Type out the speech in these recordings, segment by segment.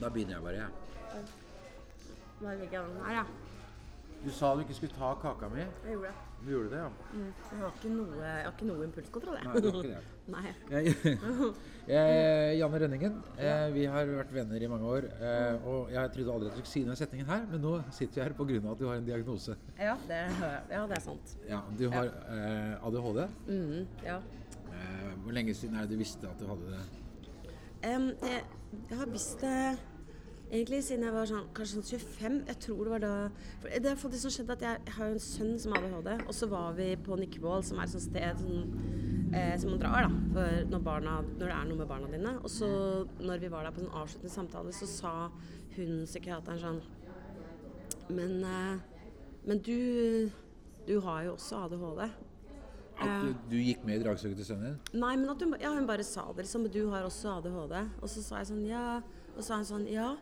Da begynner jeg bare, jeg. Bare legger jeg den her, ja. Du sa du ikke skulle ta kaka mi. Jeg gjorde det. Du gjorde det, ja? Jeg har ikke noe, jeg har ikke noe impulskontroll, jeg. Nei, du har ikke det. Nei. Jeg, jeg, Janne Rønningen, eh, vi har vært venner i mange år. Eh, og jeg trodde aldri at du skulle si denne setningen her, men nå sitter vi her pga. at du har en diagnose. Ja, det, ja, det er sant. Ja, Du har eh, ADHD. Mhm, ja. Eh, hvor lenge siden er det du visste at du hadde det? Um, jeg, jeg har visst det egentlig siden jeg var sånn, kanskje sånn 25. Jeg tror det var da for Det er faktisk sånn skjedd at jeg, har en sønn som har ADHD, og så var vi på Nikkebål, som er et sånt sted sånn, eh, som man drar da, for når, barna, når det er noe med barna dine. Og så når vi var der på en avsluttende samtale, så sa hun psykiateren sånn Men, eh, men du, du har jo også ADHD. At du, du gikk med i dragsuget til sønnen din? Nei, men at hun, ja, hun bare sa det liksom. Du har også ADHD. Og så sa jeg sånn ja. Og så sa hun sånn ja,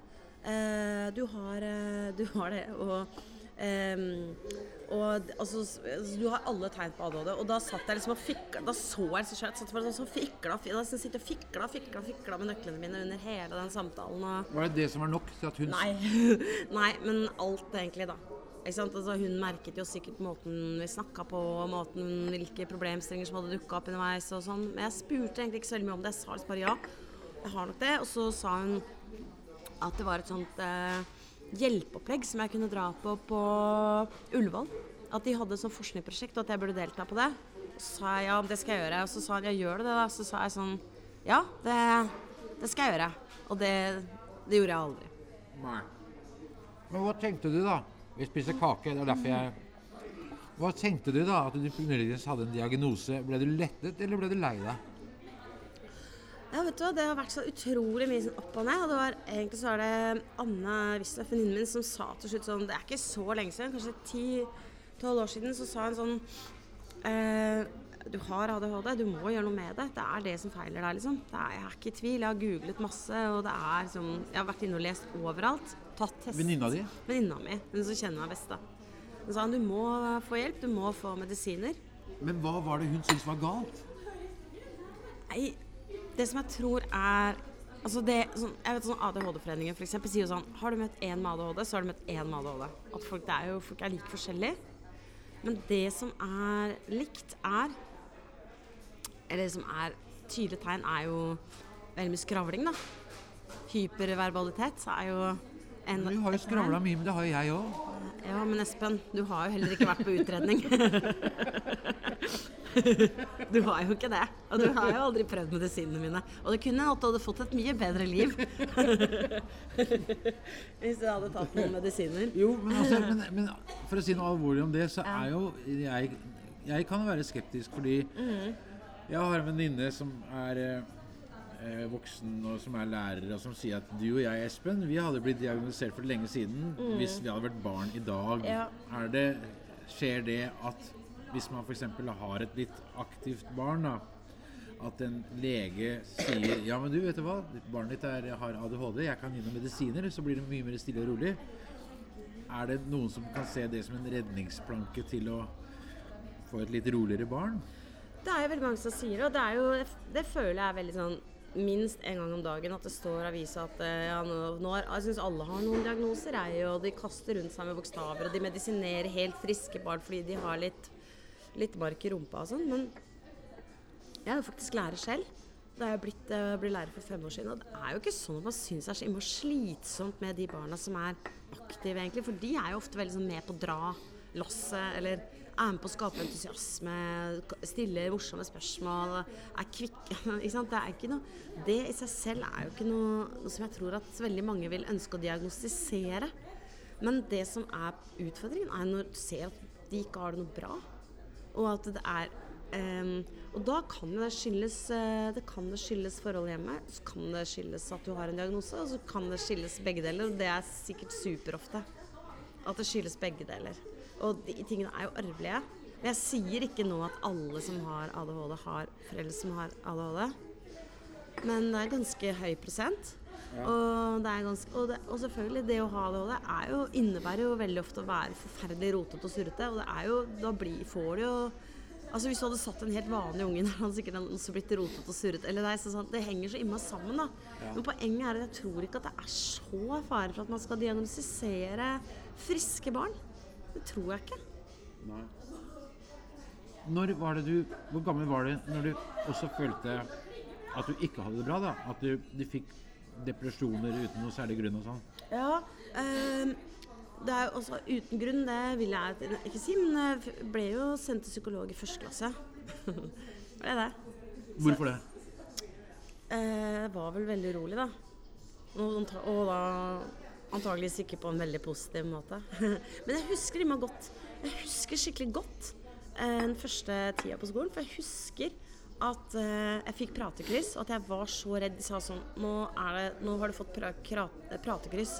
eh, du, har, eh, du har det. Og, eh, og altså, s- du har alle tegn på ADHD. Og da satt jeg liksom og fikla Da så jeg så skjønt, satt bare sånn, så fikla, fikla, og fikla, fikla, fikla med nøklene mine under hele den samtalen. Og, Var det det som var nok til at hun Nei. Nei, men alt egentlig, da. Altså, hun merket jo sikkert måten vi snakka på, måten, hvilke problemstillinger som hadde dukka opp underveis. og sånn. Men jeg spurte egentlig ikke så veldig mye om det. Jeg sa liksom bare ja, jeg har nok det. Og så sa hun at det var et sånt eh, hjelpeopplegg som jeg kunne dra på på Ullevål. At de hadde et sånt forskningsprosjekt, og at jeg burde delta på det. Så sa jeg ja, det skal jeg gjøre. Og så sa hun ja, gjør du det, da? Så sa jeg sånn ja, det, det skal jeg gjøre. Og det, det gjorde jeg aldri. Nei. Men hva tenkte du da? Vi spiser kake, det er derfor jeg Hva tenkte du da? At du muligens hadde en diagnose? Ble du lettet, eller ble du lei deg? Ja, vet du hva, Det har vært så utrolig mye sånn opp og ned. og det var, Egentlig så var det Anne Wisløff, venninnen min, som sa til slutt sånn Det er ikke så lenge siden, kanskje ti-tolv år siden, så sa hun sånn eh, Du har ADHD, du må gjøre noe med det. Det er det som feiler deg, liksom. Er, jeg er ikke i tvil. Jeg har googlet masse, og det er som Jeg har vært inne og lest overalt. Tatt test. Venninna di? Venninna mi. Hun som kjenner meg best, da. Hun sa du må få hjelp, du må få medisiner. Men hva var det hun syntes var galt? Nei, det som jeg tror er Altså det, sånn, jeg vet sånn ADHD-foreningen for eksempel, sier jo sånn Har du møtt én med ADHD, så har du møtt én med ADHD. At folk, det er jo, folk er like forskjellige. Men det som er likt, er Eller det som er tydelige tegn, er jo veldig mye skravling, da. Hyperverbalitet er jo en Du har jo skravla mye, men det har jo jeg òg. Ja, men Espen, du har jo heller ikke vært på utredning. Du har jo ikke det. Og du har jo aldri prøvd medisinene mine. Og det kunne at du hadde fått et mye bedre liv hvis du hadde tatt noen medisiner. Jo, men, altså, men, men for å si noe alvorlig om det, så er jo jeg Jeg kan være skeptisk fordi jeg har en venninne som er eh, voksen og som er lærer, og som sier at du og jeg, Espen, vi hadde blitt diagnosert for lenge siden hvis vi hadde vært barn i dag. Ja. Er det, skjer det at hvis man f.eks. har et litt aktivt barn, da, at en lege sier Ja, men du, vet du hva, barnet ditt er, har ADHD, jeg kan gi noen medisiner, så blir det mye mer stille og rolig. Er det noen som kan se det som en redningsplanke til å få et litt roligere barn? Det er jo veldig mange som sier det, og det, jo, det føler jeg er veldig sånn minst en gang om dagen at det står i avisa at eh, ja, nå, er, jeg syns alle har noen diagnoser, jeg, og de kaster rundt seg med bokstaver, og de medisinerer helt friske barn fordi de har litt, litt mark i rumpa og sånn. Men jeg er jo faktisk lærer selv. Da jeg blitt, uh, ble lærer for fem år siden. Og det er jo ikke sånn at man syns det er så slitsomt med de barna som er aktive, egentlig. For de er jo ofte veldig sånn med på å dra lasset, eller er med på å skape entusiasme, stiller morsomme spørsmål, er kvikke? Det Det i seg selv er jo ikke noe, noe som jeg tror at veldig mange vil ønske å diagnostisere. Men det som er utfordringen, er når du ser at de ikke har det noe bra. Og at det er Um, Og da kan det skyldes eh, Det kan det skyldes forhold hjemme, så kan det skyldes at du har en diagnose, og så kan det skyldes begge deler. Og det er sikkert superofte. At det skyldes begge deler. Og de tingene er jo arvelige. Men jeg sier ikke nå at alle som har ADHD, har foreldre som har ADHD. Men det er ganske høy prosent. Og, det er ganske, og, det, og selvfølgelig, det å ha ADHD er jo, innebærer jo veldig ofte å være forferdelig rotete og surrete. Og det er jo, da blir, får du jo Altså Hvis du hadde satt en helt vanlig unge der, han sikkert også blitt rotet og surret. Eller nei, så sånn, Det henger så innmari sammen. da. Men poenget er at jeg tror ikke at det er så fare for at man skal diagnostisere friske barn. Det tror jeg ikke. Nei. Når var det du Hvor gammel var du når du også følte at du ikke hadde det bra? da? At du, du fikk depresjoner uten noe særlig grunn og sånn? Ja, Eh, det er jo også uten grunn, det vil jeg ikke si, men jeg ble jo sendt til psykolog i første klasse. ble det. Hvorfor det? Eh, var vel veldig urolig, da. Og, og da antageligvis ikke på en veldig positiv måte. Men jeg husker innmari godt. Jeg husker skikkelig godt eh, den første tida på skolen. For jeg husker at eh, jeg fikk pratekryss, og at jeg var så redd. De sa sånn Nå, er det, nå har du fått pra pratekryss.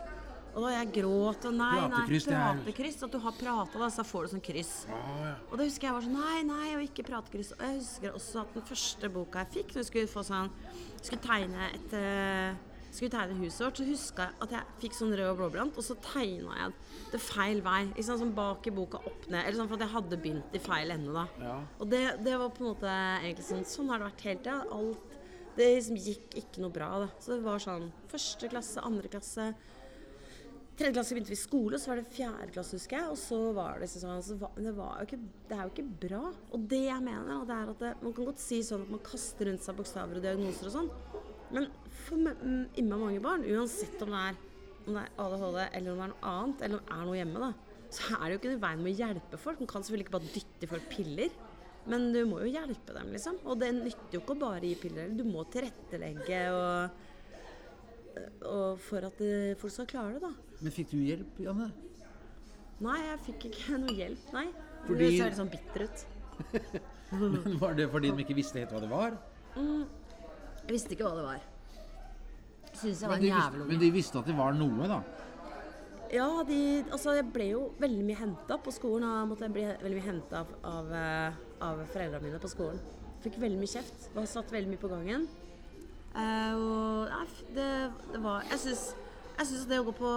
Og da jeg gråt og nei, Pratekryss, nei, pratekryss. At du har prata, da, så får du sånn kryss. Ah, ja. Og da husker jeg var sånn Nei, nei, og ikke pratekryss. Og jeg husker også at den første boka jeg fikk, når jeg skulle få sånn Skulle tegne et eh, Skulle tegne huset vårt, så huska jeg at jeg fikk sånn rød og blåblant, og så tegna jeg det feil vei. Ikke sant, sånn bak i boka, opp ned. Eller sånn for at jeg hadde begynt i feil ende, da. Ja. Og det, det var på en måte egentlig sånn Sånn har det vært hele tida. Alt Det liksom gikk ikke noe bra, da. Så det var sånn første klasse, andre klasse. Tredje klasse begynte vi skole, så var det fjerde klasse, husker jeg. Og så var det liksom sånn så det, ikke, det er jo ikke bra. Og det jeg mener, det er at det, man kan godt si sånn at man kaster rundt seg bokstaver og diagnoser og sånn. Men for mm, innmari mange barn, uansett om det, er, om det er ADHD eller om det er noe annet, eller om det er noe hjemme, da, så er det jo ikke noe veien med å hjelpe folk. Man kan selvfølgelig ikke bare dytte i folk piller. Men du må jo hjelpe dem, liksom. Og det nytter jo ikke å bare gi piller. Du må tilrettelegge og, og for at eh, folk skal klare det, da. Men fikk du hjelp, Janne? Nei, jeg fikk ikke noe hjelp, nei. Fordi- Du ser litt sånn bitter ut. Men Var det fordi de ikke visste helt hva det var? Jeg visste ikke hva det var. Synes jeg var Men en de, jævel men de visste at det var noe, da? Ja, de, altså jeg ble jo veldig mye henta på skolen. Og måtte bli veldig mye henta av, av, eh, av foreldrene mine på skolen. Fikk veldig mye kjeft. Var satt veldig mye på gangen. Eh, og nei, det, det var Jeg syns det å gå på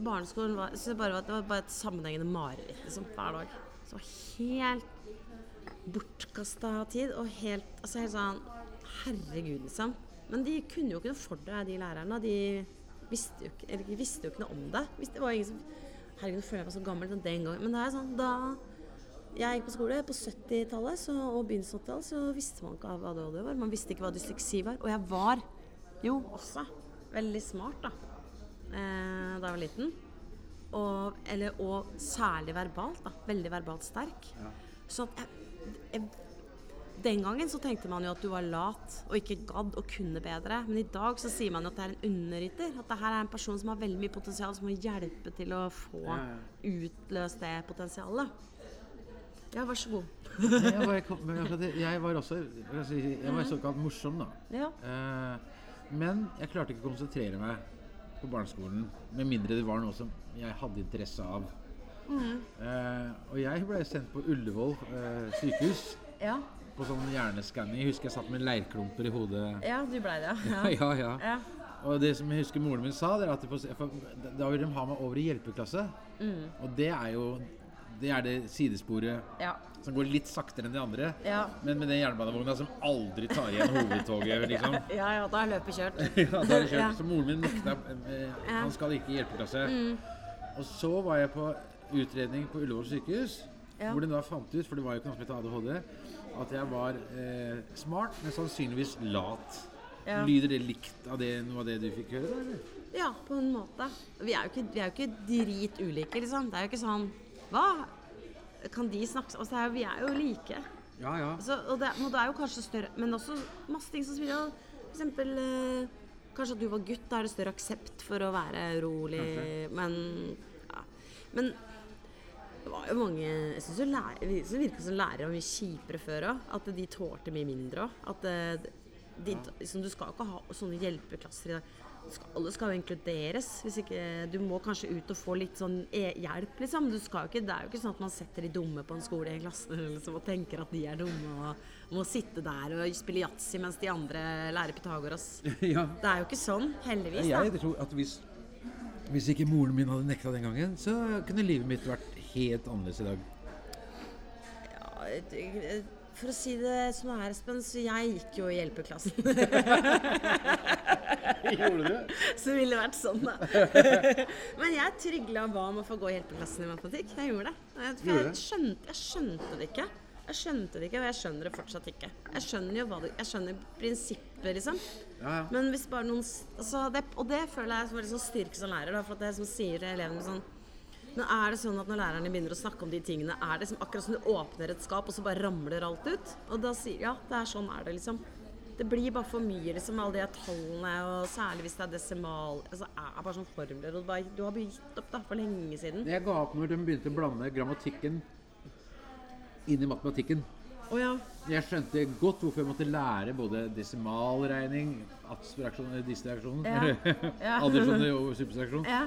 barneskolen var, jeg bare, var- det var bare et sammenhengende mareritt liksom, hver dag. Så helt bortkasta tid. Og helt, altså helt sånn Herregud, liksom. Men de kunne jo ikke noe for det, de lærerne. De visste jo ikke, eller de visste jo ikke noe om det. Det var ingen som, herregud, nå føler jeg meg så gammel den gangen. Men det er sånn, da jeg gikk på skole på 70-tallet og begynnelsen av 80-tallet, så visste man ikke hva ADHD var. Man visste ikke hva dysleksi var. Og jeg var jo også veldig smart da, eh, da jeg var liten. Og, eller, og særlig verbalt. da, Veldig verbalt sterk. Så at jeg, jeg den gangen så tenkte man jo at du var lat og ikke gadd og kunne bedre. Men i dag så sier man jo at det er en underrytter. At det her er en person som har veldig mye potensial, som må hjelpe til å få Ja, ja. utløst det potensialet. Ja, vær så god. Jeg var, jeg var også jeg var såkalt morsom, da. Ja. Eh, men jeg klarte ikke å konsentrere meg på barneskolen med mindre det var noe som jeg hadde interesse av. Eh, og jeg ble sendt på Ullevål eh, sykehus Ja. På sånn hjerneskanning. Jeg husker jeg satt med leirklumper i hodet. ja, du blei det, Ja, ja. ja, ja. Og det som jeg husker moren min sa, det er at da vil de ha meg over i hjelpeklasse. Og det er jo det er det sidesporet Ja. som går litt saktere enn de andre. Ja. Men med den jernbanevogna som aldri tar igjen hovedtoget, liksom. ja, ja, da er løpet kjørt. Ja, da er det kjørt. Så moren min nekta eh, Han skal ikke i hjelpeklasse. Mm. Og så var jeg på utredning på Ullevål sykehus, Ja. hvor de da fant ut, for det var jo ikke noe som het ADHD, at jeg var eh, smart, men sannsynligvis lat. Ja. Lyder det likt av det, noe av det du fikk høre? eller? Ja, på en måte. Vi er jo ikke, vi er jo ikke drit ulike, liksom. Det er jo ikke sånn Hva? Kan de snakke altså, er, Vi er jo like. Ja, ja. Så, og, det, og det er jo kanskje større Men også masse ting som spiller For eksempel eh, Kanskje at du var gutt, da er det større aksept for å være rolig. Kanskje. Men ja. Men det var jo mange Jeg syns det virka som lærere var mye kjipere før òg. At de tålte mye mindre òg. At eh, de, liksom, du skal ikke ha sånne hjelpeklasser i dag. Skal, alle skal jo inkluderes. Hvis ikke, du må kanskje ut og få litt sånn e hjelp, liksom. Du skal jo ikke, det er jo ikke sånn at man setter de dumme på en skole i en klasse liksom, og tenker at de er dumme og må sitte der og spille yatzy mens de andre lærer Pythagoras. ja. Det er jo ikke sånn, heldigvis. da. Jeg tror at hvis, hvis ikke moren min hadde nekta den gangen, så kunne livet mitt vært helt annerledes i dag. Ja, For å si det som det er, Espen, så jeg gikk jo i hjelpeklassen. Gjorde du? Så ville det vært sånn, da. Men jeg trygla ba om å få gå i hjelpeklassen i matematikk. Jeg gjorde det. Jeg, for Gjorde jeg, det? skjønte, jeg skjønte det ikke. Jeg skjønte det ikke, og jeg skjønner det fortsatt ikke. Jeg skjønner jo hva det Jeg skjønner prinsippet, liksom. Ja, ja. Men hvis bare noen altså det, Og det føler jeg er en sånn styrke som lærer. Da, for at det er som sier til elevene sånn Men er det sånn at når lærerne begynner å snakke om de tingene, er det som akkurat som du åpner et skap, og så bare ramler alt ut? Og da sier ja, det er sånn er det, liksom. Det blir bare for mye, liksom, alle de tallene, og særlig hvis det er desimal Altså er bare sånn formler, og bare, du har gitt opp da, for lenge siden. Jeg ga opp når de begynte å blande grammatikken inn i matematikken. Oh, ja. Jeg skjønte godt hvorfor jeg måtte lære både desimalregning, abstraksjon, distraksjon, Ja. Ja. addiksjon og subtraksjon. ja.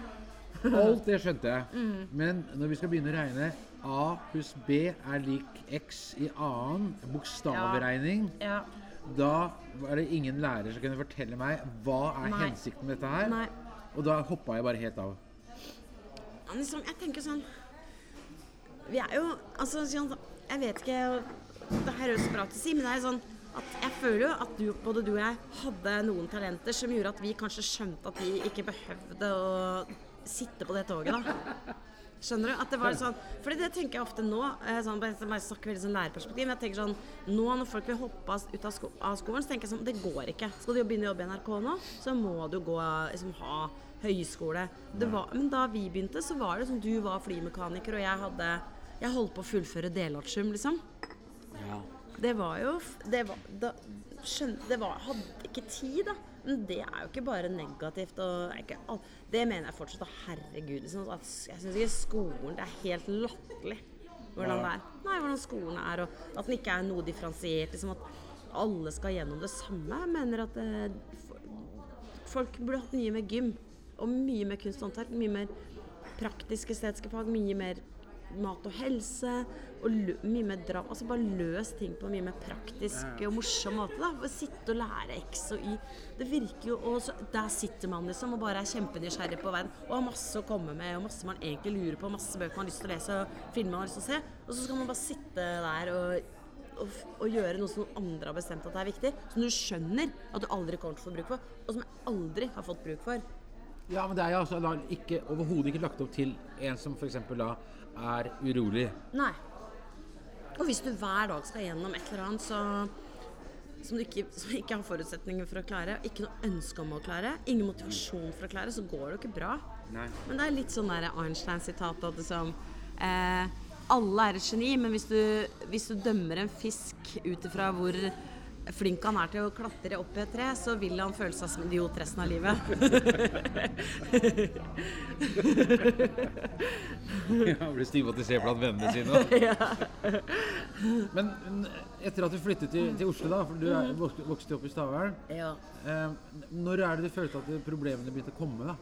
Alt det skjønte jeg. Mm. Men når vi skal begynne å regne A pluss B er lik X i annen bokstavregning, ja. da var det ingen lærer som kunne fortelle meg hva er Nei. hensikten med dette her. Nei. Og da hoppa jeg bare helt av. Ja, liksom, jeg tenker sånn Vi er jo Altså, jeg vet ikke Det her høres bra ut å si, men det er sånn at jeg føler jo at du, både du og jeg hadde noen talenter som gjorde at vi kanskje skjønte at vi ikke behøvde å sitte på det toget, da. Skjønner du? At det var sånn Fordi det tenker jeg ofte nå. eh, Sånn, bare, bare snakker veldig sånn lærerperspektiv. Men jeg tenker sånn Nå når folk vil hoppe ut av, sko av skolen, så tenker jeg sånn Det går ikke. Skal du begynne å jobbe i NRK nå, så må du gå liksom ha høyskole. Det var, men da vi begynte, så var det sånn Du var flymekaniker, og jeg hadde Jeg holdt på å fullføre delartium, liksom. Ja. Det var jo Det var, da, skjøn, det var Hadde ikke tid, da. Men det er jo ikke bare negativt. Ikke, det mener jeg fortsatt. Herregud, at jeg syns ikke skolen Det er helt latterlig hvordan det er. Nei, hvordan skolen er, og at den ikke er noe differensiert. Liksom at alle skal gjennom det samme. Jeg mener at eh, folk burde hatt mye mer gym. Og mye mer kunst og håndverk. Mye mer praktiske estetiske fag. Mye mer mat og helse. Og mye mer drama. Altså bare løs ting på en mye mer praktisk og morsom måte. da. Sitte og lære X og Y. Det virker jo Og så der sitter man liksom og bare er kjempenysgjerrig på verden og har masse å komme med og masse man egentlig lurer på, masse bøker man har lyst til å lese og filmer man har lyst til å se. Og så skal man bare sitte der og og, og gjøre noe som andre har bestemt at det er viktig, som du skjønner at du aldri kommer til å få bruk for, og som jeg aldri har fått bruk for. Ja, men det er jo altså overhodet ikke lagt opp til en som f.eks. da er urolig. Nei. Og hvis du hver dag skal gjennom et eller annet så, som du ikke, som ikke har forutsetninger for å klare, ikke noe ønske om å klare, ingen motivasjon for å klare, så går det jo ikke bra. Nei. Men det er litt sånn der Einstein-sitat at liksom eh, Alle er et geni, men hvis du, hvis du dømmer en fisk ut ifra hvor flink han er til å klatre opp i et tre, så vil han føle seg som idiot resten av livet. Ja, blir stigmatisert blant vennene sine. Men men etter at du flyttet til, til Oslo, da, for du er vokst- vokste opp i Stavern, ja. eh, når er det du følte at problemene begynte å komme? da?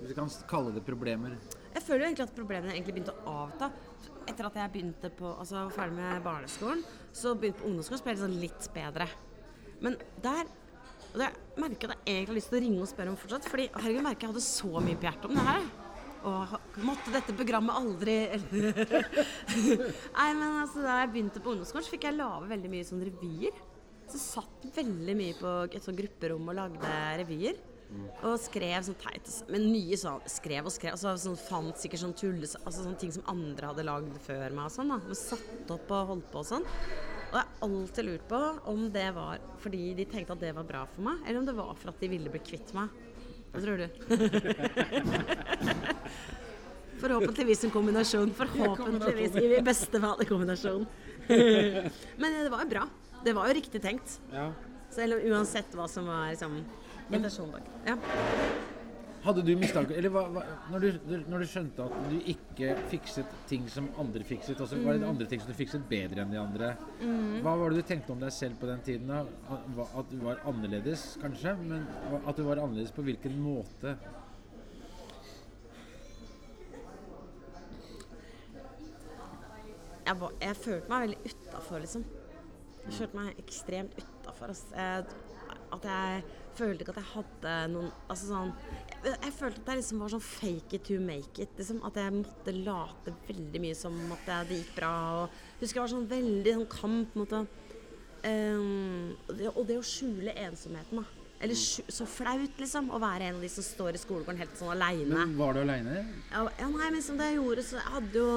Hvis vi kan kalle det problemer. Jeg føler jo egentlig at problemene egentlig begynte å avta. Etter at jeg begynte på, altså ferdig med barneskolen, så begynte på ungdomsskolen, så ble det sånn litt bedre. Men der og det jeg at jeg egentlig har lyst til å ringe og spørre om fortsatt. Fordi herregud, jeg merker jeg hadde så mye på hjertet om det her. Og måtte dette programmet aldri Nei, men altså da jeg begynte på ungdomsskolen, så fikk jeg lage veldig mye sånn revyer. Så satt veldig mye på et sånt grupperom og lagde revyer. Og skrev sånn teit Men nye sånn skrev og skrev. Altså, sånn, fant sikkert sånn tulles... Altså sånne ting som andre hadde lagd før meg og sånn. da Men satt opp og holdt på og sånn. Og jeg har alltid lurt på om det var fordi de tenkte at det var bra for meg, eller om det var for at de ville bli kvitt meg. Hva tror du? Forhåpentligvis en kombinasjon. Forhåpentligvis i beste fall en kombinasjon. Men det var jo bra. Det var jo riktig tenkt. Ja. Selv om uansett hva som var liksom, bak. Ja. Hadde du mistanke Eller hva, hva, når, du, når du skjønte at du ikke fikset ting som andre fikset, og så var det andre ting som du fikset bedre enn de andre, hva var det du tenkte om deg selv på den tiden? da? At, du var annerledes, kanskje? Men at du var annerledes på hvilken måte? jeg, var, jeg følte meg veldig utafor, liksom. Jeg følte meg ekstremt utafor. At jeg følte ikke at jeg hadde noen Altså sånn Jeg, jeg følte at jeg liksom var sånn fake it to make it. Liksom. At jeg måtte late veldig mye som at det, det gikk bra. Og husker jeg var sånn veldig sånn kamp mot å ehm, og det, og det å skjule ensomheten, da. Eller så flaut, liksom, å være en av de som står i skolegården helt sånn aleine. Var du aleine? Ja, ja, nei, men som det jeg gjorde, så jeg hadde jo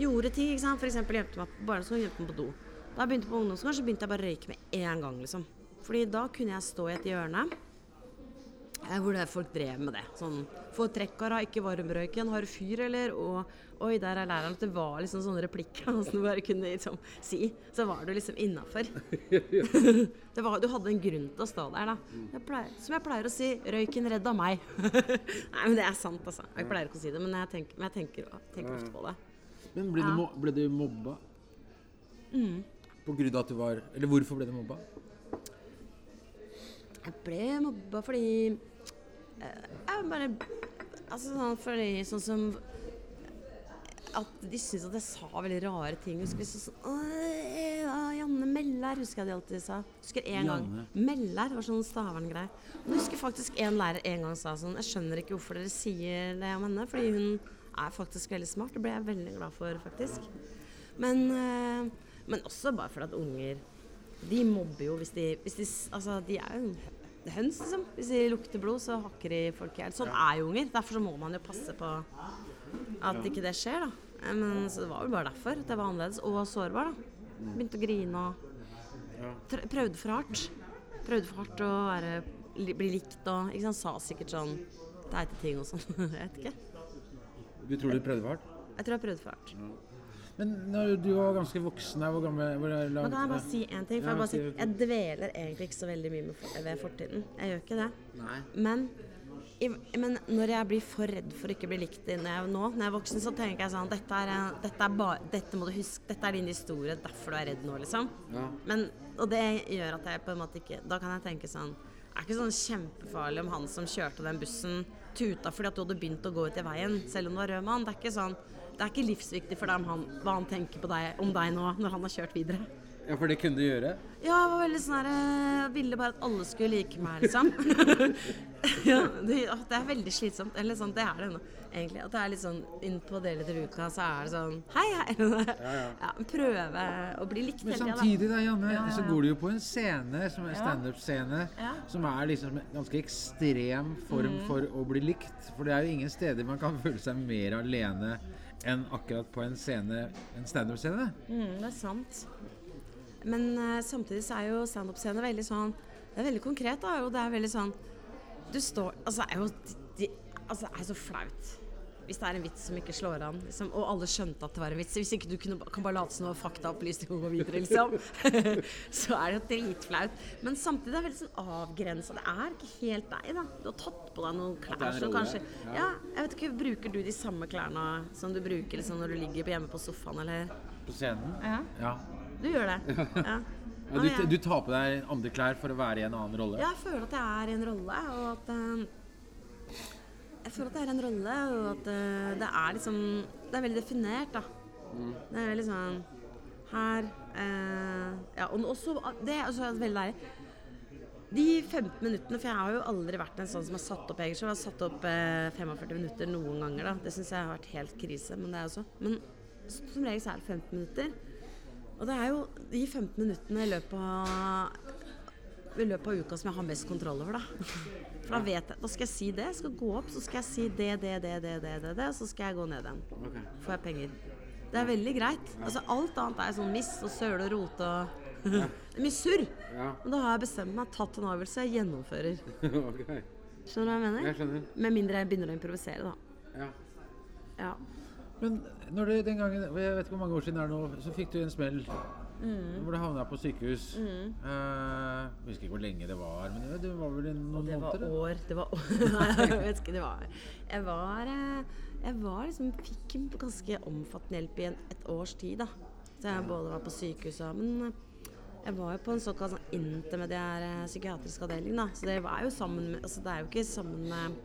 Gjorde ting, ikke sant. Eksempel gjemte meg på barneskolen, gjemte meg på do. Da jeg begynte på ungdomsskolen, så begynte jeg bare å røyke med en gang, liksom. Fordi da kunne jeg stå i et hjørne eh, hvor det folk drev med det. Sånn Få trekkara, ikke varmrøyken, har du fyr, eller? Og oi, der er læreren. At det var liksom sånne replikker som du bare kunne liksom si. Så var du liksom innafor. du hadde en grunn til å stå der, da. Jeg pleier, som jeg pleier å si, røyken redda meg. Nei, men det er sant, altså. Jeg pleier ikke å si det, men jeg tenker, men jeg tenker, tenker ofte på det. Men ble, Ja. du, ble du mobba? På grunn av at du var Eller hvorfor ble du mobba? Jeg ble mobba fordi Jeg Jeg bare Altså sånn fordi Sånn som At de syntes at jeg sa veldig rare ting. Husker de sånn «Åh, Janne Meller husker jeg de alltid sa. Husker en gang Meller var sånn Stavern-greie. Og Jeg husker faktisk en lærer en gang sa sånn Jeg skjønner ikke hvorfor dere sier det om henne, fordi hun er faktisk veldig smart. Det ble jeg veldig glad for, faktisk. Men, eh, men også bare fordi at unger de mobber jo hvis de, hvis de Altså, de er jo høns, liksom. Hvis de lukter blod, så hakker de folk i hjel. Sånn er jo unger. Derfor så må man jo passe på at ikke det skjer, da. Men så det var vel bare derfor. at jeg var annerledes og sårbar, da. Begynte å grine og Prøvde for hardt. Prøvde for hardt å være, bli likt og ikke sant, Sa sikkert sånn teite ting og sånn. jeg vet ikke. Du tror du prøvde for hardt? Jeg tror jeg prøvde for hardt. Men når du var ganske voksen her, hvor gammel hvor er Men kan jeg bare si en ting? For Ja, jeg, bare si si, jeg dveler egentlig ikke så veldig mye med, for- ved fortiden. Jeg gjør ikke det. Nei. Men, i, men når jeg blir for redd for å ikke bli likt når jeg, nå, når jeg er voksen, så tenker jeg sånn Dette er, dette er, bare, dette må du huske, dette er din historie, derfor du er redd nå, liksom. Ja. Men, og det gjør at jeg på en måte ikke Da kan jeg tenke sånn Det er ikke sånn kjempefarlig om han som kjørte den bussen, tuta fordi at du hadde begynt å gå ut i veien, selv om du var rød mann. Det er ikke sånn det er ikke livsviktig for deg om han, hva han tenker på deg, om deg nå, når han har kjørt videre. ja, for det kunne du gjøre? Ja, jeg var veldig sånn her Jeg ville bare at alle skulle like meg, liksom. ja, det, det er veldig slitsomt. Eller sånn, det er det nå, egentlig. At det er litt sånn innpå deler til uka, så er det sånn Hei, hei. Ja, prøve å bli likt Men samtidig da, Janne, Ja, ja, så går du jo på en scene, som er standup-scene, Ja. som er liksom en ganske ekstrem form Mm. for å bli likt. For det er jo ingen steder man kan føle seg mer alene enn akkurat på en scene, en standup-scene. Mm, det er sant. Men uh, samtidig så er jo standup-scene veldig sånn Det er veldig konkret, da. Og det er veldig sånn Du står Altså, det er jo de, Altså, det er så flaut. Hvis det er en vits som ikke slår an, liksom, og alle skjønte at det var en vits. Hvis ikke du kunne, kan bare late som noe faktaopplysning og gå videre, liksom. så er det jo dritflaut. Men samtidig er det veldig sånn avgrensa. Det er ikke helt deg, da. Du har tatt på deg noen klær som kanskje ja. Ja, jeg vet ikke, bruker du de samme klærne som du bruker liksom, når du ligger hjemme på sofaen, eller? På scenen. Ja. Ja. Du gjør det? Ja. Du, jeg- du tar på deg andre klær for å være i en annen rolle. Ja, Jeg føler at jeg er i en rolle, og at eh, Jeg føler at det er en rolle, og at eh, det er liksom Det er veldig definert, da. Det er veldig sånn Her eh, Ja, og også Det er også veldig deilig. De 15 minuttene, for jeg har jo aldri vært en sånn som har satt opp Egentlig Jeg har satt opp eh, 45 minutter noen ganger, da. Det syns jeg har vært helt krise, men det er også Men som regel så er det 15 minutter. Og det er jo de 15 minuttene i løpet av i løpet av uka som jeg har mest kontroll over, da. For da vet jeg Da skal jeg si det. Jeg skal gå opp, så skal jeg si det, det, det, det, det, det, det og så skal jeg gå ned igjen. Okay. Får jeg penger. Det er veldig greit. Altså Alt annet er sånn miss og søle og rote og Det er mye surr. Ja. Men da har jeg bestemt meg, tatt en avgjørelse, jeg gjennomfører. okay. Skjønner du hva jeg mener? Jeg skjønner. Med mindre jeg begynner å improvisere, da. Ja. Ja. Men når du den gangen, jeg vet ikke hvor mange år siden det er nå, så fikk du en smell. Mm. Hvor du havna på sykehus. Eh, jeg husker ikke hvor lenge det var, men det- det var vel noen Det var måneder? det? år. Det var år. Nei, jeg vet ikke. Det var Jeg var eh, Jeg var liksom Fikk ganske omfattende hjelp i en, et års tid, da. Så jeg både var på sykehus og Men eh, jeg var jo på en såkalt sånn intermediær psykiatrisk avdeling, da. Så det var jo sammen med Altså det er jo ikke sammen med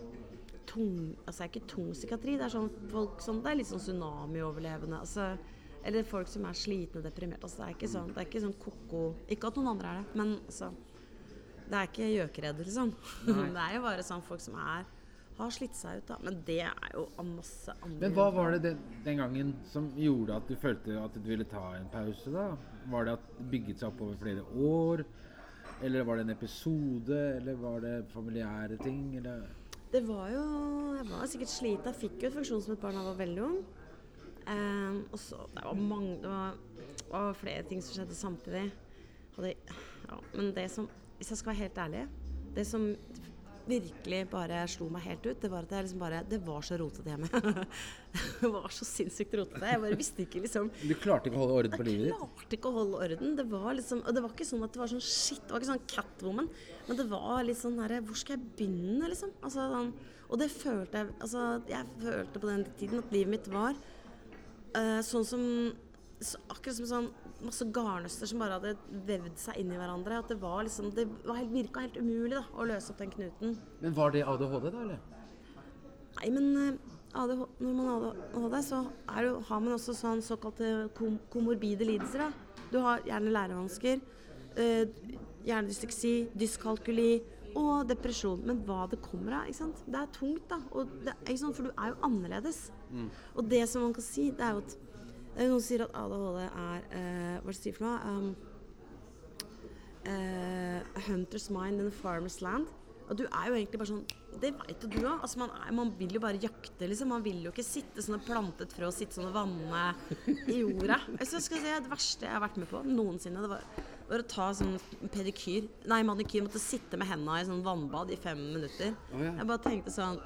tung Altså det er ikke tung psykiatri. Det er sånn folk som Det er litt sånn tsunamioverlevende. Altså eller folk som er slitne og deprimerte. Altså, det er ikke sånn, det er ikke sånn ko-ko Ikke at noen andre er det, men altså Det er ikke gjøkeredder, liksom. det er jo bare sånn folk som er har slitt seg ut, da. Men det er jo masse andre Men hva var det den, den gangen som gjorde at du følte at du ville ta en pause, da? Var det at det bygget seg opp over flere år? Eller var det en episode? Eller var det familiære ting? Eller Det var jo Jeg var sikkert slita. Jeg fikk jo et funksjonshemmet barn da jeg var veldig ung. Ehm, og så Det var mange Det var, det var flere ting som skjedde samtidig. Og det, ja, men det som Hvis jeg skal være helt ærlig Det som virkelig bare slo meg helt ut, det var at jeg liksom bare Det var så rotete hjemme. det var så sinnssykt rotete. Jeg bare visste ikke liksom Du klarte ikke å holde orden på livet ditt? jeg klarte ikke å holde orden. Det var liksom, og det var ikke sånn at det var sånn shit, det var ikke sånn Catwoman. Men det var litt sånn herre Hvor skal jeg begynne, liksom? Altså, sånn, og det følte jeg Altså, jeg følte på den tiden at livet mitt var eh, sånn som så, Akkurat som sånn masse garnnøster som bare hadde vevd seg inn i hverandre. At det var liksom Det var helt, virka helt umulig da, å løse opp den knuten. Men var det ADHD, da? eller? Nei, men eh, ADH, når man har ADHD, så det, har man også sånn såkalte kom, komorbide lidelser. Da. Du har gjerne lærevansker, gjerne dysleksi, dyskalkuli og depresjon. Men hva det kommer av, ikke sant? det er tungt, da. Og det? For du er jo annerledes. Og det som man kan si, det er jo at det er Noen som sier at ADHD er uh, Hva er det de sier for noe? Um, uh, a hunter's mind in a farmer's land. Og du er jo egentlig bare sånn Det veit jo du òg. Altså man, er- man vil jo bare jakte, liksom. Man vil jo ikke sitte sånn og plante et frø og sitte sånn og vanne i jorda. Altså, skal jeg si, det verste jeg har vært med på noensinne, det var, var å ta sånn pedikyr Nei, manikyr. Måtte sitte med henda i sånn vannbad i fem minutter. Oh, ja. Jeg bare tenkte sånn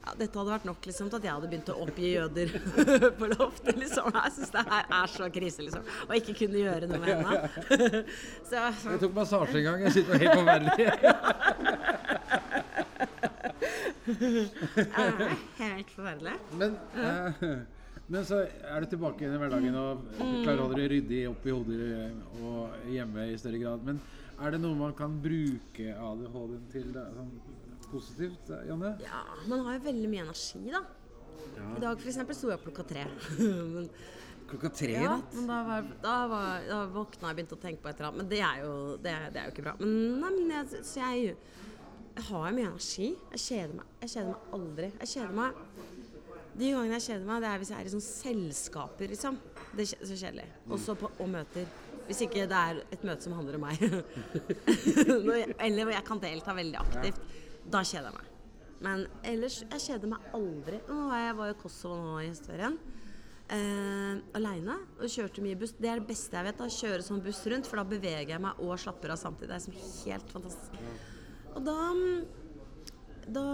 ja, dette hadde vært nok liksom, til at jeg hadde begynt å oppgi jøder på loftet. Liksom. Jeg syns det her er så krise, liksom. Og ikke kunne gjøre noe med henda. Så sånn Jeg tok massasje en gang. Jeg sitter helt forferdelig. Det er helt forferdelig. Men, eh, men så er du tilbake i hverdagen og klarer å holde det ryddig oppi hodet eh, og hjemme i større grad. Men er det noe man kan bruke ADHD-en til da, sånn positivt, Janne? Ja, man har jo veldig mye energi, da. I dag eksempel sto jeg opp klokka tre. men, Klokka tre i ja, natt? men da, var, da, var, da våkna jeg og begynte å tenke på et eller annet. Men det er jo, det, det er jo ikke bra. Men, nei, men jeg, så jeg, jeg har mye energi. Jeg kjeder meg. Jeg kjeder meg aldri. Jeg kjeder meg De gangene jeg kjeder meg, det er hvis jeg er i sånn selskaper, liksom. Det er så kjedelig. Også på, og møter. Hvis ikke det er et møte som handler om meg. Eller hvor jeg kan delta veldig aktivt. Da kjeder jeg meg. Men ellers Jeg kjeder meg aldri. Nå var jeg var i Kosovo nå i høstferien. Eh, Aleine. Og kjørte mye buss. Det er det beste jeg vet. da Kjøre sånn buss rundt, for da beveger jeg meg og slapper av samtidig. Det er som helt fantastisk. Og da da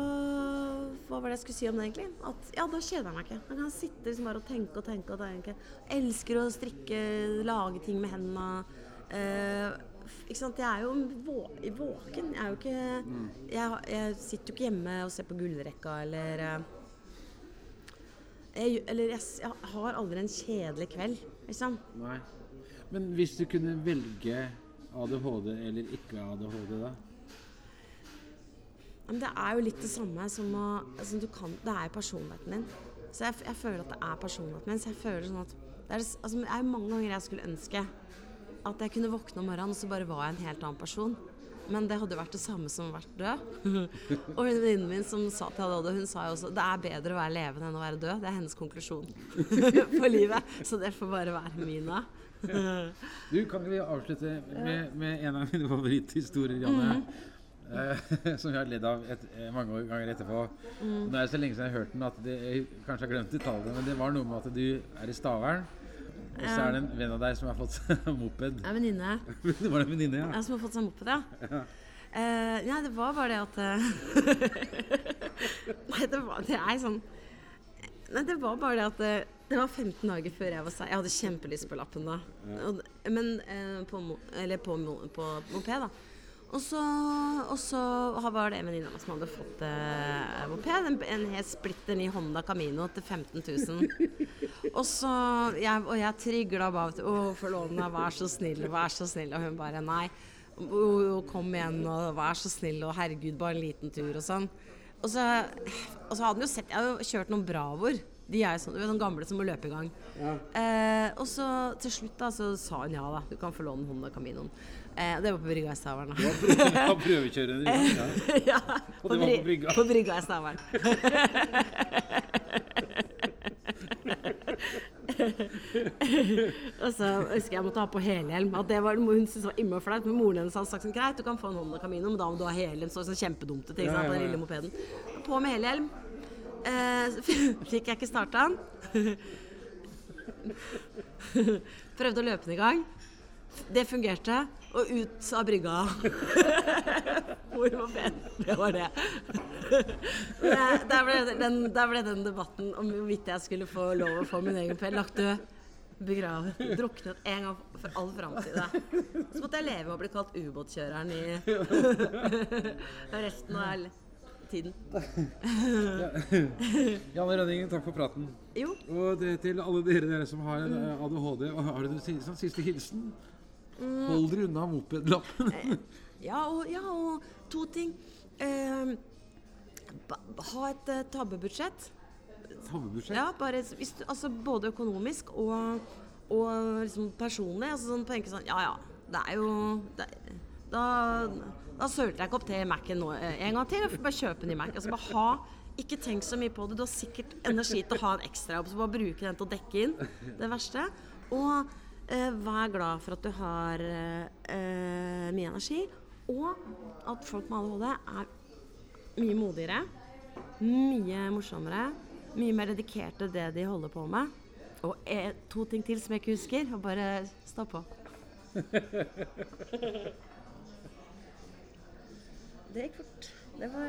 Hva var det jeg skulle si om det, egentlig? At, ja, da kjeder jeg meg ikke. Da kan sitte liksom bare og tenke og tenke. og tenke. Jeg elsker å strikke, lage ting med hendene. Eh, ikke sant? Jeg er jo vå våken. Jeg er jo ikke jeg, jeg sitter jo ikke hjemme og ser på gullrekka eller eh, jeg, Eller jeg, jeg har aldri en kjedelig kveld, liksom. Nei. Men hvis du kunne velge ADHD eller ikke ADHD, da? Men det er jo litt det samme som å altså du kan, Det er jo personligheten din. Så jeg, jeg føler at det er personligheten min. Så jeg føler sånn at det er, altså, det er mange ganger jeg skulle ønske at jeg kunne våkne om morgenen, og så bare var jeg en helt annen person. Men det hadde jo vært det samme som å vært død. og hun venninnen min som sa til ADHD, hun sa jo også det er bedre å være levende enn å være død. Det er hennes konklusjon på livet. Så det får bare være min da. Du, kan ikke vi avslutte med, med en av mine favoritthistorier, Janne? Eh, som jeg har ledd av et, eh, mange ganger etterpå. Nå er det så lenge siden jeg har hørt den at det, jeg kanskje har glemt detaljer, men det var noe med at du er i Stavern, og så er det en venn av deg som har fått seg moped. Er venninne. Det var en venninne, ja. Ja, som har fått seg moped, ja. Eh, nei, det var bare det at eh, Nei, det var det er sånn Nei, det var bare det at det, det var 15 dager før jeg var seg. Jeg hadde kjempelyst på lappen da. Og, men eh, på, eller på, på moped, da. Og så, og så var det en venninne av meg som hadde fått eh, moped. En, en helt splitter ny Honda Camino til 15 000. Og så jeg, Og jeg trigla bare Å, forloveden, vær så snill, vær så snill. Og hun bare nei. «Å, å, kom igjen, og vær så snill, og herregud, bare en liten tur, og sånn. Og så, og så hadde hun jo sett Jeg har jo kjørt noen Bravoer. De er jo sånn, sånne gamle som må løpe i gang. Eh, og så til slutt da, så sa hun ja da, du kan få låne Honda Caminoen. Eh, det var på brygga i Stavern. Ja, prøvekjøre en rute. Ja. ja, Og det var på brygga. På brygga i Stavern. og så husker jeg måtte ha på helhjelm. At det var, hun syntes var innmari flaut. Men moren hennes hadde sagt sånn greit, du kan få en Honda Camino, men da må du ha helhjelm. Så sånn kjempedumt ting ja, Ja, ja, den lille mopeden. På med helhjelm. Eh, fikk jeg ikke starta den. Prøvde å løpe den i gang. Det fungerte. Og ut av brygga. Hvor var Ben? Det var det. Der, ble den, der ble den debatten om hvorvidt jeg skulle få lov å få min egen pell lagt død. Begravet. Druknet en gang for all framtid. Så måtte jeg leve med å bli kalt ubåtkjøreren i resten av tiden. Janne Rønningen, takk for praten. Jo. Og det, til alle dere, dere som har ADHD, har du en sånn siste hilsen? Hold dere unna mopedlappen. Ja, og, ja, og to ting. Eh, ha et uh, tabbebudsjett. Tabbebudsjett. Ja, bare, hvis du, altså, både økonomisk og, og liksom personlig. Altså, sånn, tenke sånn Ja ja, det er jo det, Da, da sølte jeg ikke opp til Mac-en nå eh, en gang til. Jeg får bare kjøpe en ny Mac. Altså, bare ha ikke tenk så mye på det. Du har sikkert energi til å ha en ekstrajobb, så bare bruke den til å dekke inn det verste. Og eh, vær glad for at du har eh, eh, mye energi, og at folk med ADHD er mye modigere, mye morsommere, mye mer dedikert til det de holder på med. Og eh, to ting til som jeg ikke husker. Og bare stå på. det gikk fort. Det var